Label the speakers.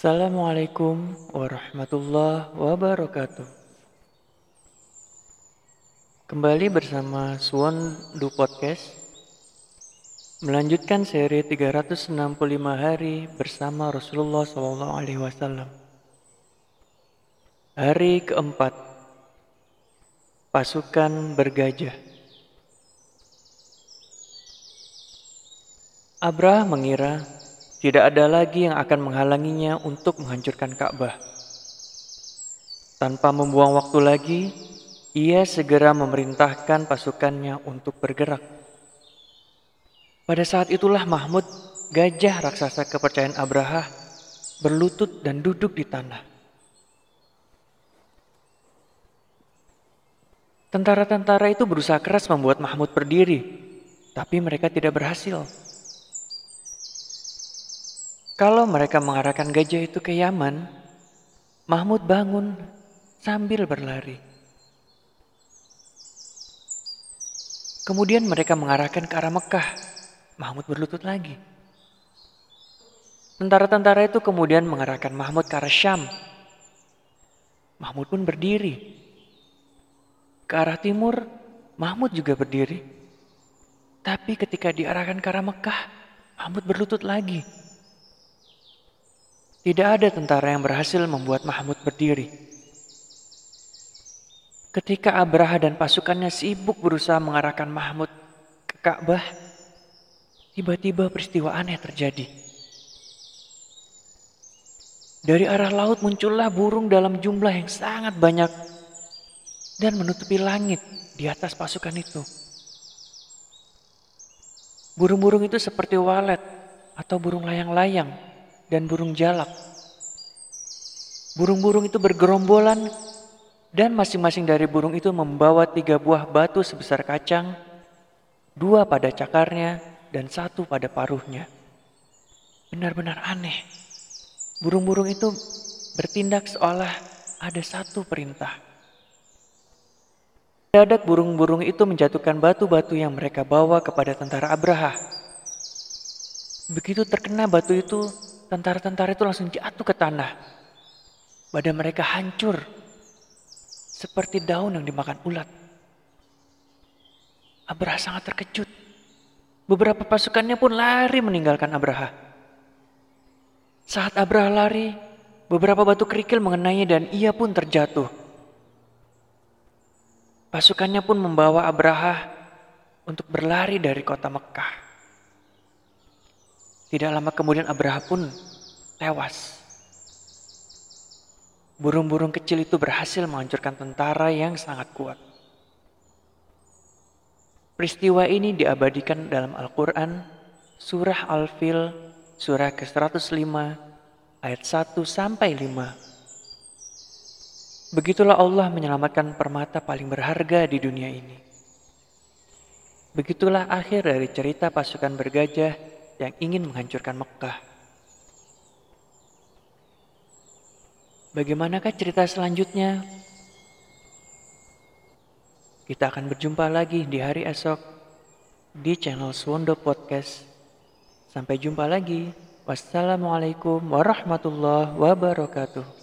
Speaker 1: Assalamualaikum warahmatullahi wabarakatuh. Kembali bersama Swan Du Podcast melanjutkan seri 365 hari bersama Rasulullah Wasallam. Hari keempat, pasukan bergajah. Abrah mengira tidak ada lagi yang akan menghalanginya untuk menghancurkan Ka'bah. Tanpa membuang waktu lagi, ia segera memerintahkan pasukannya untuk bergerak. Pada saat itulah Mahmud, gajah raksasa kepercayaan Abraha, berlutut dan duduk di tanah. Tentara-tentara itu berusaha keras membuat Mahmud berdiri, tapi mereka tidak berhasil. Kalau mereka mengarahkan gajah itu ke Yaman, Mahmud bangun sambil berlari. Kemudian mereka mengarahkan ke arah Mekah. Mahmud berlutut lagi. Tentara-tentara itu kemudian mengarahkan Mahmud ke arah Syam. Mahmud pun berdiri. Ke arah timur, Mahmud juga berdiri. Tapi ketika diarahkan ke arah Mekah, Mahmud berlutut lagi. Tidak ada tentara yang berhasil membuat Mahmud berdiri. Ketika Abraha dan pasukannya sibuk berusaha mengarahkan Mahmud ke Ka'bah, tiba-tiba peristiwa aneh terjadi. Dari arah laut muncullah burung dalam jumlah yang sangat banyak dan menutupi langit di atas pasukan itu. Burung-burung itu seperti walet atau burung layang-layang dan burung jalak. Burung-burung itu bergerombolan dan masing-masing dari burung itu membawa tiga buah batu sebesar kacang, dua pada cakarnya dan satu pada paruhnya. Benar-benar aneh. Burung-burung itu bertindak seolah ada satu perintah. Dadak burung-burung itu menjatuhkan batu-batu yang mereka bawa kepada tentara Abraha. Begitu terkena batu itu, tentara-tentara itu langsung jatuh ke tanah. Badan mereka hancur seperti daun yang dimakan ulat. Abraha sangat terkejut. Beberapa pasukannya pun lari meninggalkan Abraha. Saat Abraha lari, beberapa batu kerikil mengenainya dan ia pun terjatuh. Pasukannya pun membawa Abraha untuk berlari dari kota Mekah. Tidak lama kemudian Abraha pun tewas. Burung-burung kecil itu berhasil menghancurkan tentara yang sangat kuat. Peristiwa ini diabadikan dalam Al-Quran, Surah Al-Fil, Surah ke-105, ayat 1 sampai 5. Begitulah Allah menyelamatkan permata paling berharga di dunia ini. Begitulah akhir dari cerita pasukan bergajah yang ingin menghancurkan Mekah. Bagaimanakah cerita selanjutnya? Kita akan berjumpa lagi di hari esok di channel Swondo Podcast. Sampai jumpa lagi. Wassalamualaikum warahmatullahi wabarakatuh.